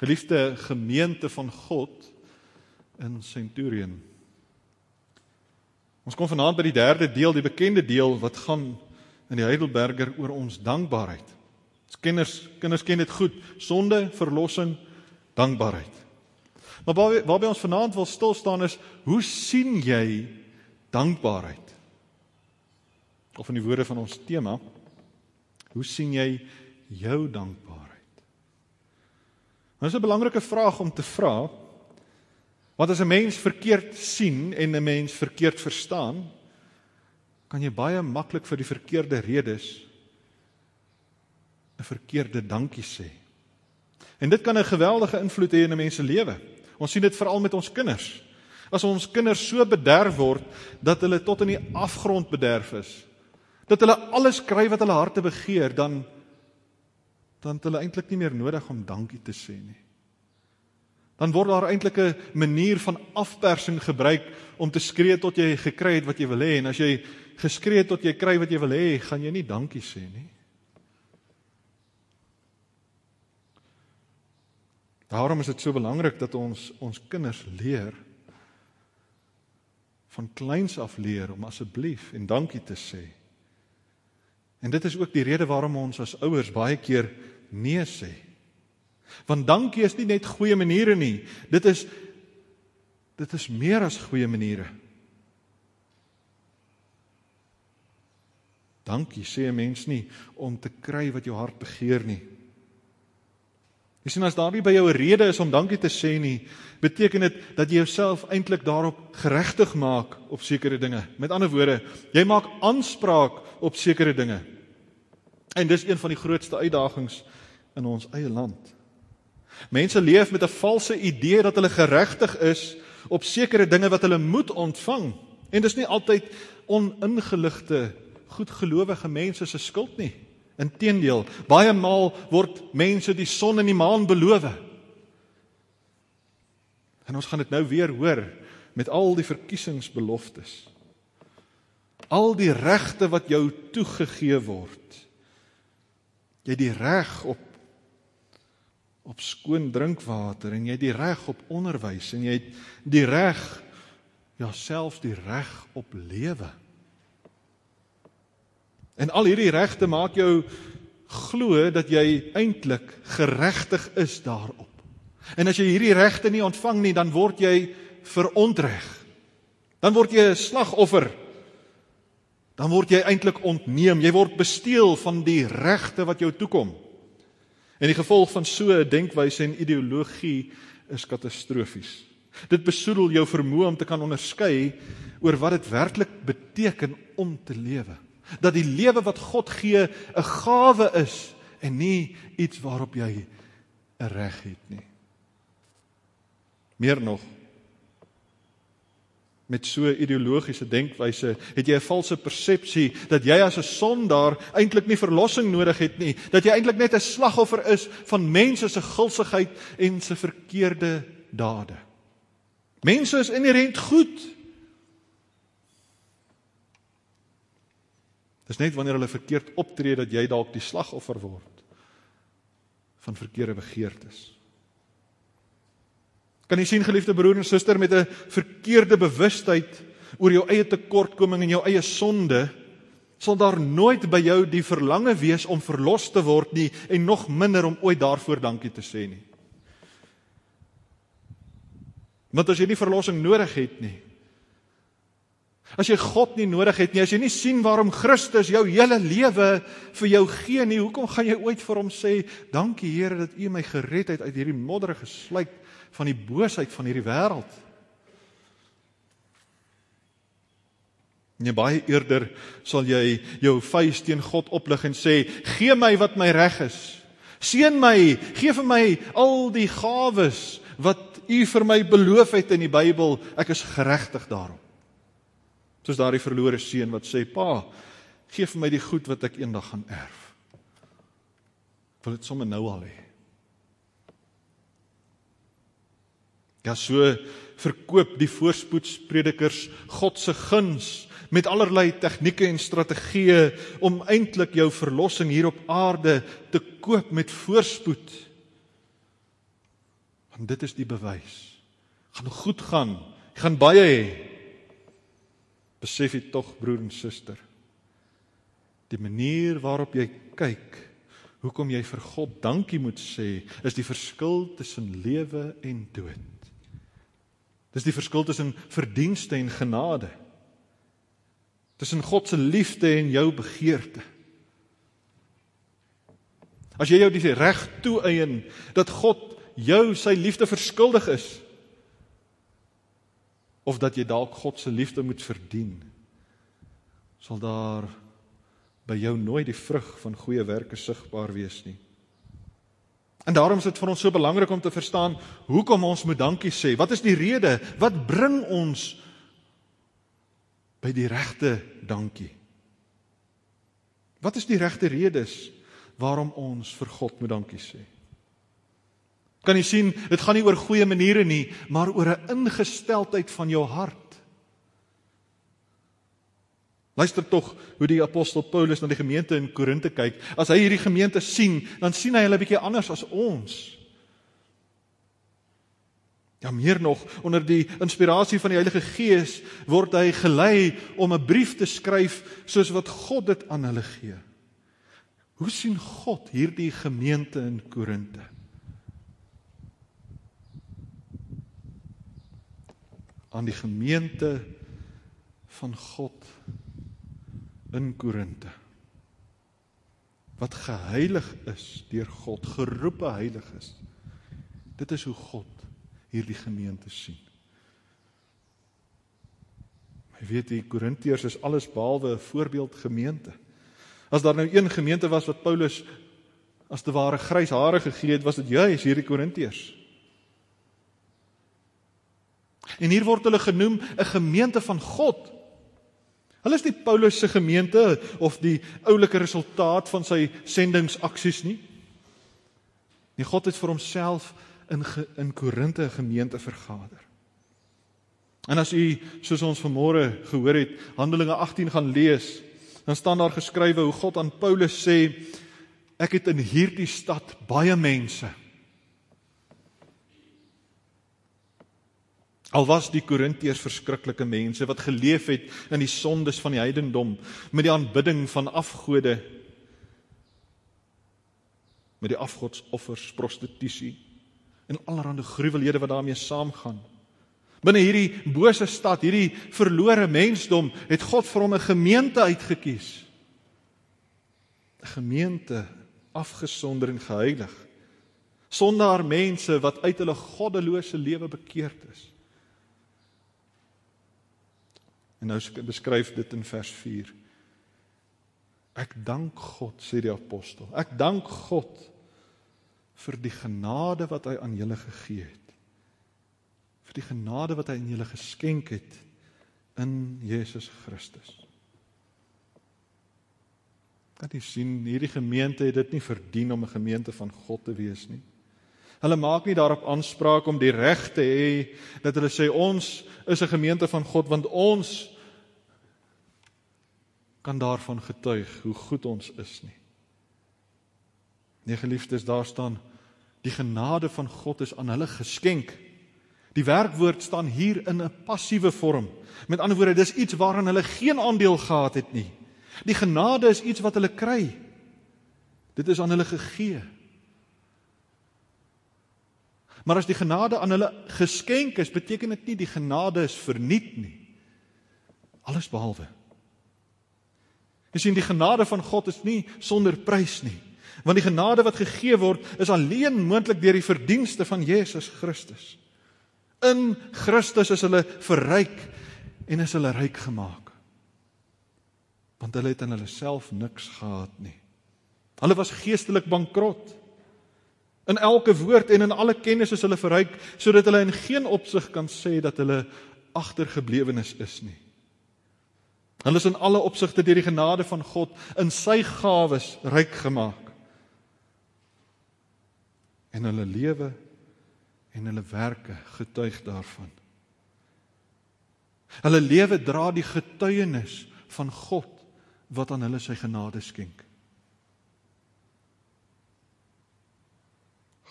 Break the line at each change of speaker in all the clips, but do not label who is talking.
Geliefde gemeente van God in Centurion. Ons kom vanaand by die derde deel, die bekende deel wat gaan in die Heidelberger oor ons dankbaarheid. Ons kinders kinders ken dit goed, sonde, verlossing, dankbaarheid. Maar waar waarby ons vanaand wil stil staan is, hoe sien jy dankbaarheid? Of in die woorde van ons tema, hoe sien jy jou dankbaarheid? Dit is 'n belangrike vraag om te vra. Want as 'n mens verkeerd sien en 'n mens verkeerd verstaan, kan jy baie maklik vir die verkeerde redes 'n verkeerde dankie sê. En dit kan 'n geweldige invloed hê in 'n mens se lewe. Ons sien dit veral met ons kinders. As ons kinders so bederf word dat hulle tot in die afgrond bederf is, dat hulle alles kry wat hulle harte begeer, dan dan het hulle eintlik nie meer nodig om dankie te sê nie. Dan word daar eintlik 'n manier van afpersing gebruik om te skree tot jy gekry het wat jy wil hê en as jy geskree het tot jy kry wat jy wil hê, gaan jy nie dankie sê nie. Daarom is dit so belangrik dat ons ons kinders leer van kleins af leer om asseblief en dankie te sê. En dit is ook die rede waarom ons as ouers baie keer nee sê. Want dankie is nie net goeie maniere nie. Dit is dit is meer as goeie maniere. Dankie sê 'n mens nie om te kry wat jou hart begeer nie. Jy sien as daar nie by jou 'n rede is om dankie te sê nie, beteken dit dat jy jouself eintlik daarop geregtig maak op sekere dinge. Met ander woorde, jy maak aanspraak op sekere dinge. En dis een van die grootste uitdagings in ons eie land. Mense leef met 'n valse idee dat hulle geregtig is op sekere dinge wat hulle moet ontvang. En dis nie altyd oningeligte, goedgelowige mense se skuld nie. Inteendeel, baie maal word mense die son en die maan beloof. En ons gaan dit nou weer hoor met al die verkiesingsbeloftes. Al die regte wat jou toegegee word. Jy het die reg op op skoon drinkwater en jy het die reg op onderwys en jy het die reg ja selfs die reg op lewe. En al hierdie regte maak jou glo dat jy eintlik geregtig is daarop. En as jy hierdie regte nie ontvang nie, dan word jy verontreg. Dan word jy 'n slagoffer. Dan word jy eintlik ontneem. Jy word besteel van die regte wat jou toekom. En die gevolg van so 'n denkwyse en ideologie is katastrofies. Dit besoedel jou vermoë om te kan onderskei oor wat dit werklik beteken om te lewe. Dat die lewe wat God gee 'n gawe is en nie iets waarop jy 'n reg het nie. Meer nog, met so 'n ideologiese denkwyse het jy 'n valse persepsie dat jy as 'n sondaar eintlik nie verlossing nodig het nie, dat jy eintlik net 'n slagoffer is van mense se gulsigheid en se verkeerde dade. Mense is inherënt goed. Dis net wanneer hulle verkeerd optree dat jy dalk die slagoffer word van verkeerde begeertes. Kan jy sien geliefde broer en suster met 'n verkeerde bewustheid oor jou eie tekortkoming en jou eie sonde sal daar nooit by jou die verlange wees om verlos te word nie en nog minder om ooit daarvoor dankie te sê nie. Want as jy nie verlossing nodig het nie. As jy God nie nodig het nie, as jy nie sien waarom Christus jou hele lewe vir jou gee nie, hoekom gaan jy ooit vir hom sê, "Dankie Here dat U my gered het uit hierdie modderige sluik van die boosheid van hierdie wêreld. Nee baie eerder sal jy jou vuis teen God oplig en sê: "Gee my wat my reg is. Seën my, gee vir my al die gawes wat U vir my beloof het in die Bybel. Ek is geregtig daarop." Soos daardie verlore seun wat sê: "Pa, gee vir my die goed wat ek eendag gaan erf." Ek wil dit sommer nou al hê. Ja so verkoop die voorspoedspredikers God se guns met allerlei tegnieke en strategieë om eintlik jou verlossing hier op aarde te koop met voorspoed. Want dit is die bewys. Gaan goed gaan. Jy gaan baie hê. Besef jy tog broer en suster, die manier waarop jy kyk, hoekom jy vir God dankie moet sê, is die verskil tussen lewe en dood. Dis die verskil tussen verdienste en genade. Tussen God se liefde en jou begeerte. As jy jou die reg toeëien dat God jou sy liefde verskuldig is of dat jy dalk God se liefde moet verdien, sal daar by jou nooit die vrug van goeie werke sigbaar wees nie. En daarom is dit vir ons so belangrik om te verstaan hoekom ons moet dankie sê. Wat is die rede? Wat bring ons by die regte dankie? Wat is die regte redes waarom ons vir God moet dankie sê. Kan jy sien, dit gaan nie oor goeie maniere nie, maar oor 'n ingesteldheid van jou hart. Luister tog hoe die apostel Paulus na die gemeente in Korinte kyk. As hy hierdie gemeente sien, dan sien hy hulle bietjie anders as ons. Ja meer nog, onder die inspirasie van die Heilige Gees word hy gelei om 'n brief te skryf soos wat God dit aan hulle gee. Hoe sien God hierdie gemeente in Korinte? Aan die gemeente van God in Korinte. Wat geheilig is deur God, geroepe heilig is. Dit is hoe God hierdie gemeente sien. Jy weet die Korintiërs is alles behalwe 'n voorbeeldgemeente. As daar nou een gemeente was wat Paulus as te ware grys hare gegee het, was dit juis hierdie Korintiërs. En hier word hulle genoem 'n gemeente van God. Hulle is nie Paulus se gemeente of die oulike resultaat van sy sendingsaksies nie. Nee, God het vir homself in in Korinte 'n gemeente vergader. En as u soos ons vanmôre gehoor het, Handelinge 18 gaan lees, dan staan daar geskrywe hoe God aan Paulus sê ek het in hierdie stad baie mense Al was die Korintiërs verskriklike mense wat geleef het in die sondes van die heidendom met die aanbidding van afgode met die afgodsoffers, prostitusie en allerlei gruwelhede wat daarmee saamgaan. Binne hierdie bose stad, hierdie verlore mensdom, het God vir hom 'n gemeente uitgekies. 'n Gemeente afgesonder en geheilig. Sonder mense wat uit hulle goddelose lewe bekeerd is. En nou beskryf dit in vers 4. Ek dank God, sê die apostel. Ek dank God vir die genade wat hy aan julle gegee het vir die genade wat hy aan julle geskenk het in Jesus Christus. Kan jy sien hierdie gemeente het dit nie verdien om 'n gemeente van God te wees nie. Hulle maak nie daarop aanspraak om die reg te hê dat hulle sê ons is 'n gemeente van God want ons kan daarvan getuig hoe goed ons is nie. Nee geliefdes, daar staan die genade van God is aan hulle geskenk Die werkwoord staan hier in 'n passiewe vorm. Met ander woorde, dis iets waaraan hulle geen aandeel gehad het nie. Die genade is iets wat hulle kry. Dit is aan hulle gegee. Maar as die genade aan hulle geskenk is, beteken dit nie die genade is verniet nie. Alles behalwe. Jy sien die genade van God is nie sonder prys nie. Want die genade wat gegee word, is alleen moontlik deur die verdienste van Jesus Christus. In Christus is hulle verryk en is hulle ryk gemaak. Want hulle het in hulle self niks gehad nie. Hulle was geestelik bankrot. In elke woord en in alle kennis is hulle verryk sodat hulle in geen opsig kan sê dat hulle agtergeblewenes is nie. Hulle is in alle opsigte deur die genade van God in sy gawes ryk gemaak. En hulle lewe en hulle werke getuig daarvan. Hulle lewe dra die getuienis van God wat aan hulle sy genade skenk.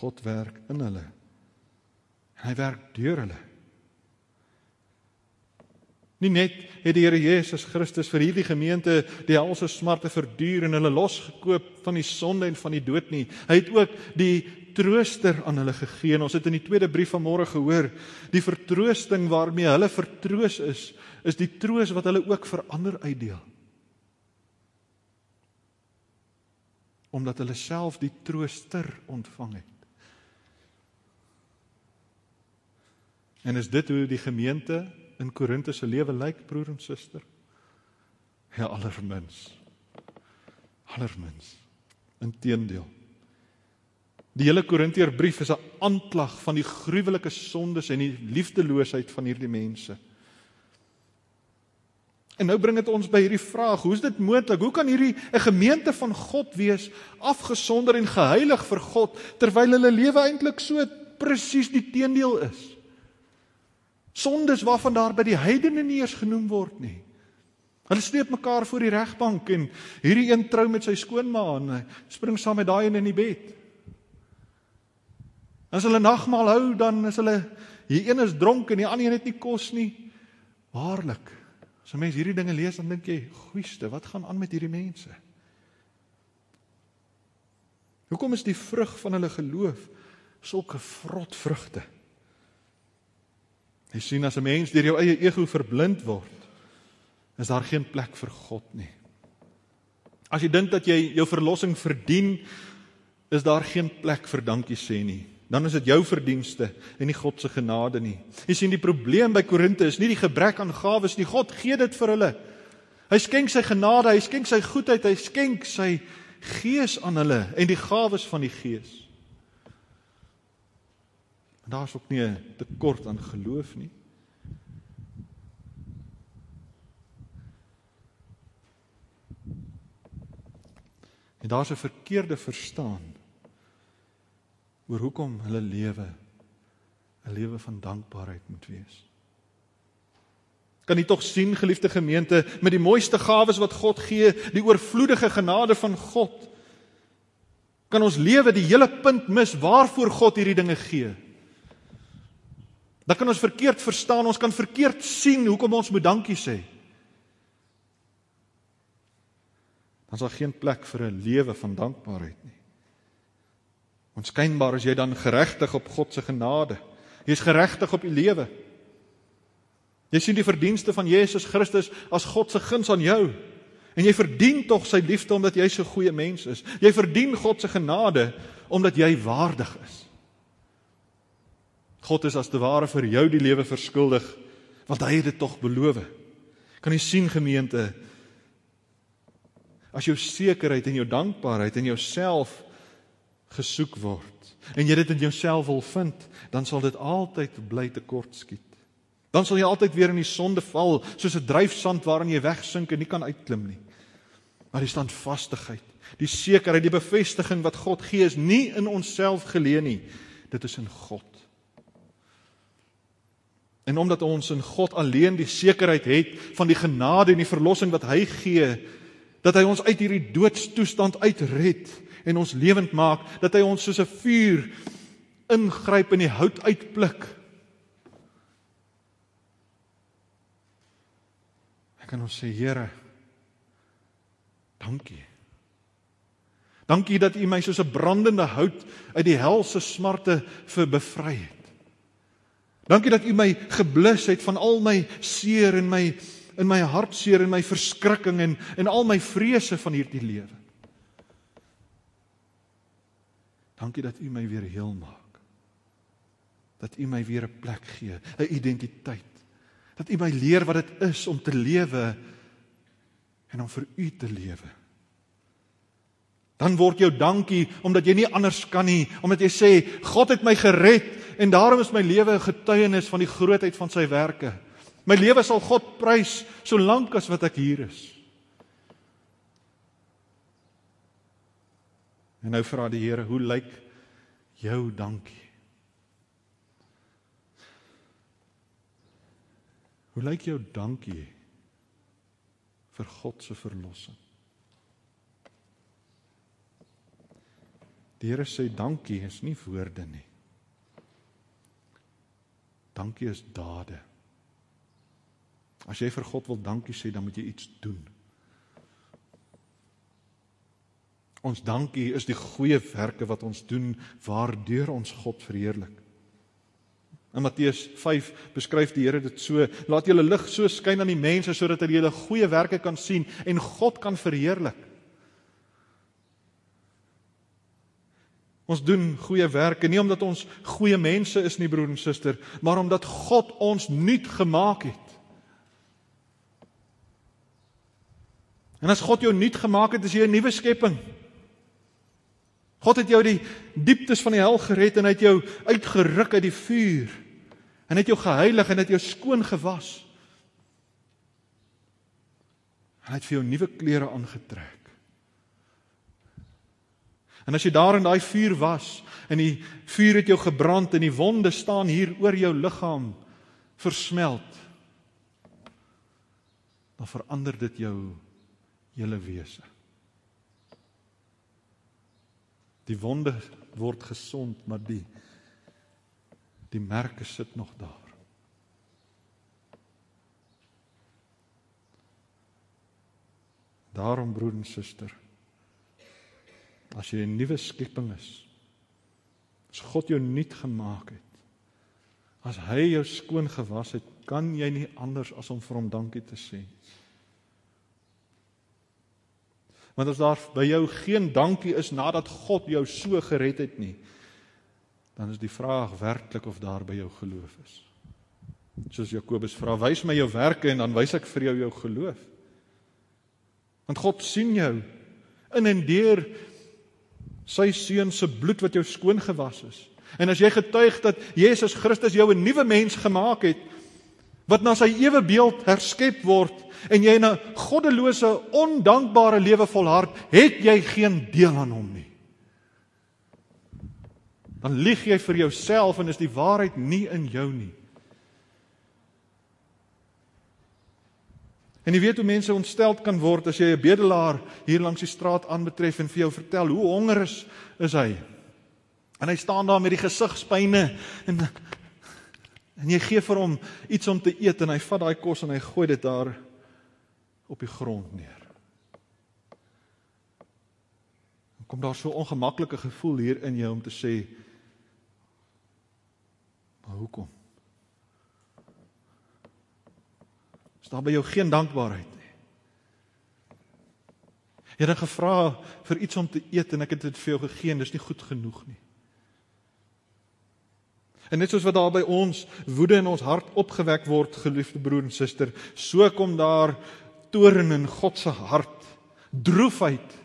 God werk in hulle Hy werk deur hulle. Nie net het die Here Jesus Christus vir hierdie gemeente die helse smarte verduur en hulle losgekoop van die sonde en van die dood nie. Hy het ook die trooster aan hulle gegee. Ons het in die tweede brief van môre gehoor, die vertroosting waarmee hulle vertroos is, is die troos wat hulle ook vir ander uitdeel. Omdat hulle self die trooster ontvang het. En is dit hoe die gemeente in Korinthe se lewe lyk, broer en suster? Ja, allermins. Allermins. Inteendeel. Die hele Korinteërbrief is 'n aanklag van die gruwelike sondes en die liefdeloosheid van hierdie mense. En nou bring dit ons by hierdie vraag: Hoe is dit moontlik? Hoe kan hierdie 'n gemeente van God wees, afgesonder en geheilig vir God, terwyl hulle lewe eintlik so presies die teendeel is? Sondes waarvan daar by die heidene nie eens genoem word nie. Hulle sleep mekaar voor die regbank en hierdie een trou met sy skoonma en spring saam met daai een in die bed. As hulle nagmaal hou, dan is hulle hier een is dronk en die ander een het nie kos nie. Waarlik. As 'n mens hierdie dinge lees, dan dink jy, "Goeieste, wat gaan aan met hierdie mense?" Hoekom is die vrug van hulle geloof sulke vrot vrugte? Jy sien as 'n mens deur jou eie ego verblind word, is daar geen plek vir God nie. As jy dink dat jy jou verlossing verdien, is daar geen plek vir dankie sê nie dan is dit jou verdienste en nie God se genade nie. Jy sien die probleem by Korinte is nie die gebrek aan gawes nie. God gee dit vir hulle. Hy skenk sy genade, hy skenk sy goedheid, hy skenk sy gees aan hulle en die gawes van die gees. En daar's ook nie 'n tekort aan geloof nie. En daar's 'n verkeerde verstaan oor hoekom hulle lewe 'n lewe van dankbaarheid moet wees. Kan jy tog sien geliefde gemeente met die mooiste gawes wat God gee, die oorvloedige genade van God? Kan ons lewe die hele punt mis waarvoor God hierdie dinge gee? Dan kan ons verkeerd verstaan, ons kan verkeerd sien hoekom ons moet dankie sê. Dan is daar geen plek vir 'n lewe van dankbaarheid nie. Onskynbaar is jy dan geregtig op God se genade. Jy's geregtig op u lewe. Jy sien die verdienste van Jesus Christus as God se guns aan jou. En jy verdien tog sy liefde omdat jy so 'n goeie mens is. Jy verdien God se genade omdat jy waardig is. God is as te ware vir jou die lewe verskuldig want hy het dit tog beloof. Kan jy sien gemeente as jou sekerheid en jou dankbaarheid en jouself gesoek word en jy dit in jouself wil vind, dan sal dit altyd bly tekortskiet. Dan sal jy altyd weer in die sonde val, soos 'n dryfsand waarin jy wegsink en nie kan uitklim nie. Maar die standvastigheid, die sekerheid, die bevestiging wat God gee is nie in onsself geleë nie. Dit is in God. En omdat ons in God alleen die sekerheid het van die genade en die verlossing wat hy gee, dat hy ons uit hierdie doodstoestand uitred, en ons lewend maak dat hy ons soos 'n vuur ingryp in die hout uitpluk. Ek kan ons sê Here dankie. Dankie dat U my soos 'n brandende hout uit die hel se smarte vir bevry het. Dankie dat U my geblus het van al my seer en my in my hartseer en my verskrikking en en al my vrese van hierdie lewe. Dankie dat U my weer heel maak. Dat U my weer 'n plek gee, 'n identiteit. Dat U my leer wat dit is om te lewe en om vir U te lewe. Dan word jou dankie omdat jy nie anders kan nie, omdat jy sê God het my gered en daarom is my lewe 'n getuienis van die grootheid van sy werke. My lewe sal God prys solank as wat ek hier is. En nou vra die Here, hoe lyk jou dankie? Hoe lyk jou dankie vir God se verlossing? Die Here sê dankie is nie woorde nie. Dankie is dade. As jy vir God wil dankie sê, dan moet jy iets doen. Ons dankie is die goeie werke wat ons doen waardeur ons God verheerlik. In Matteus 5 beskryf die Here dit so: Laat julle lig so skyn aan die mense sodat hulle julle goeie werke kan sien en God kan verheerlik. Ons doen goeie werke nie omdat ons goeie mense is nie broer en suster, maar omdat God ons nuut gemaak het. En as God jou nuut gemaak het, is jy 'n nuwe skepping. God het jou die dieptes van die hel gered en hy het jou uitgeruk uit die vuur. En het jou geheilig en het jou skoon gewas. Hy het vir jou nuwe klere aangetrek. En as jy daar in daai vuur was en die vuur het jou gebrand en die wonde staan hier oor jou liggaam versmelt, dan verander dit jou hele wese. Die wonde word gesond, maar die die merke sit nog daar. Daarom broer en suster, As jy 'n nuwe skepping is, as God jou nuut gemaak het, as hy jou skoon gewas het, kan jy nie anders as om vir hom dankie te sê. Want as daar by jou geen dankie is nadat God jou so gered het nie, dan is die vraag werklik of daar by jou geloof is. Soos Jakobus vra, wys my jou werke en dan wys ek vir jou jou geloof. Want God sien jou in en deur sy seun se bloed wat jou skoon gewas is. En as jy getuig dat Jesus Christus jou 'n nuwe mens gemaak het wat na sy ewe beeld herskep word en jy in 'n goddelose, ondankbare lewe volhard, het jy geen deel aan hom nie. Dan lieg jy vir jouself en is die waarheid nie in jou nie. En jy weet hoe mense ontsteld kan word as jy 'n bedelaar hier langs die straat aanbetref en vir jou vertel hoe honger is, is hy. En hy staan daar met die gesigspyne en en jy gee vir hom iets om te eet en hy vat daai kos en hy gooi dit daar op die grond neer. Dan kom daar so 'n ongemaklike gevoel hier in jou om te sê maar hoekom? Is daar by jou geen dankbaarheid nie? Het gevra vir iets om te eet en ek het dit vir jou gegee en dis nie goed genoeg nie. En net soos wat daar by ons woede in ons hart opgewek word, geliefde broer en suster, so kom daar toorn in God se hart, droefheid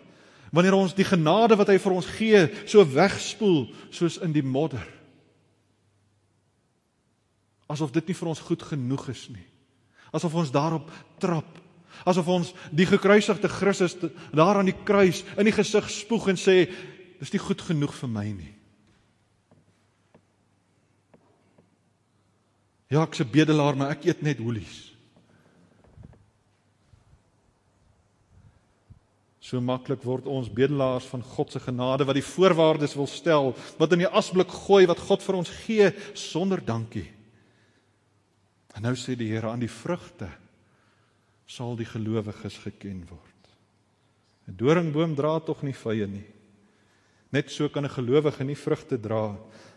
wanneer ons die genade wat hy vir ons gee, so wegspoel soos in die modder. Asof dit nie vir ons goed genoeg is nie asof ons daarop trap. Asof ons die gekruisigde Christus daar aan die kruis in die gesig spoeg en sê dis nie goed genoeg vir my nie. Ja ek's 'n bedelaar maar ek eet net hoelies. So maklik word ons bedelaars van God se genade wat die voorwaardes wil stel, wat in die asblik gooi wat God vir ons gee sonder dankie. En nou sê die Here aan die vrugte sal die gelowiges geken word. 'n Doringboom dra tog nie vye nie. Net so kan 'n gelowige nie vrugte dra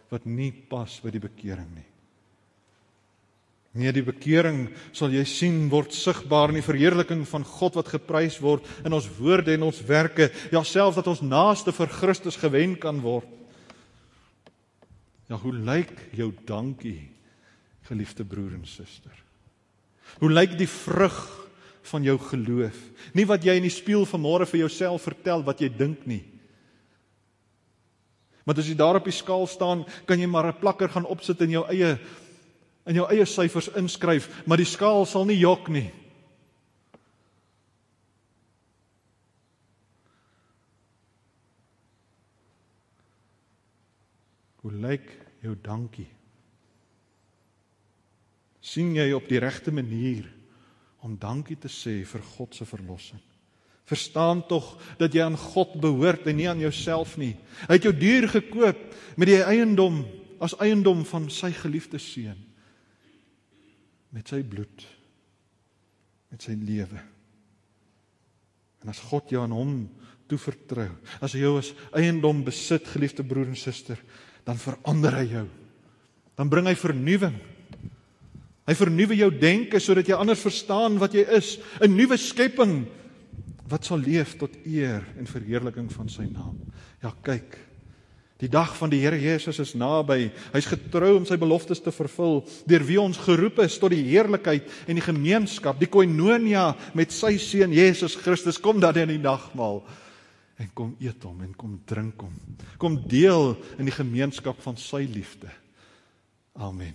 wat nie pas by die bekering nie. Nee, die bekering sal jy sien word sigbaar in die verheerliking van God wat geprys word in ons woorde en ons werke, ja selfs dat ons naaste vir Christus gewen kan word. Ja, hoe lyk jou dankie geliefde broer en suster? Hoe lyk die vrug van jou geloof? Nie wat jy in die spieël vanmôre vir jouself vertel wat jy dink nie. Want as jy daar op die skaal staan, kan jy maar 'n plakker gaan opsit in jou eie in jou eie syfers inskryf, maar die skaal sal nie jok nie. Hoe lyk jou dankie? Sien jy op die regte manier om dankie te sê vir God se verlossing. Verstaan tog dat jy aan God behoort en nie aan jouself nie. Hy het jou duur gekoop met die eiendom as eiendom van sy geliefde seun. met sy bloed met sy lewe. En as God jou aan hom toevertrou, as hy jou as eiendom besit, geliefde broer en suster, dan verander hy jou. Dan bring hy vernuwing. Hy vernuwe jou denke sodat jy anders verstaan wat jy is, 'n nuwe skepping wat sal leef tot eer en verheerliking van sy naam. Ja, kyk. Die dag van die Here Jesus is naby. Hy's getrou om sy beloftes te vervul deur wie ons geroep is tot die heerlikheid en die gemeenskap, die koinonia met sy seun Jesus Christus. Kom dan in die nagmaal en kom eet hom en kom drink hom. Kom deel in die gemeenskap van sy liefde. Amen.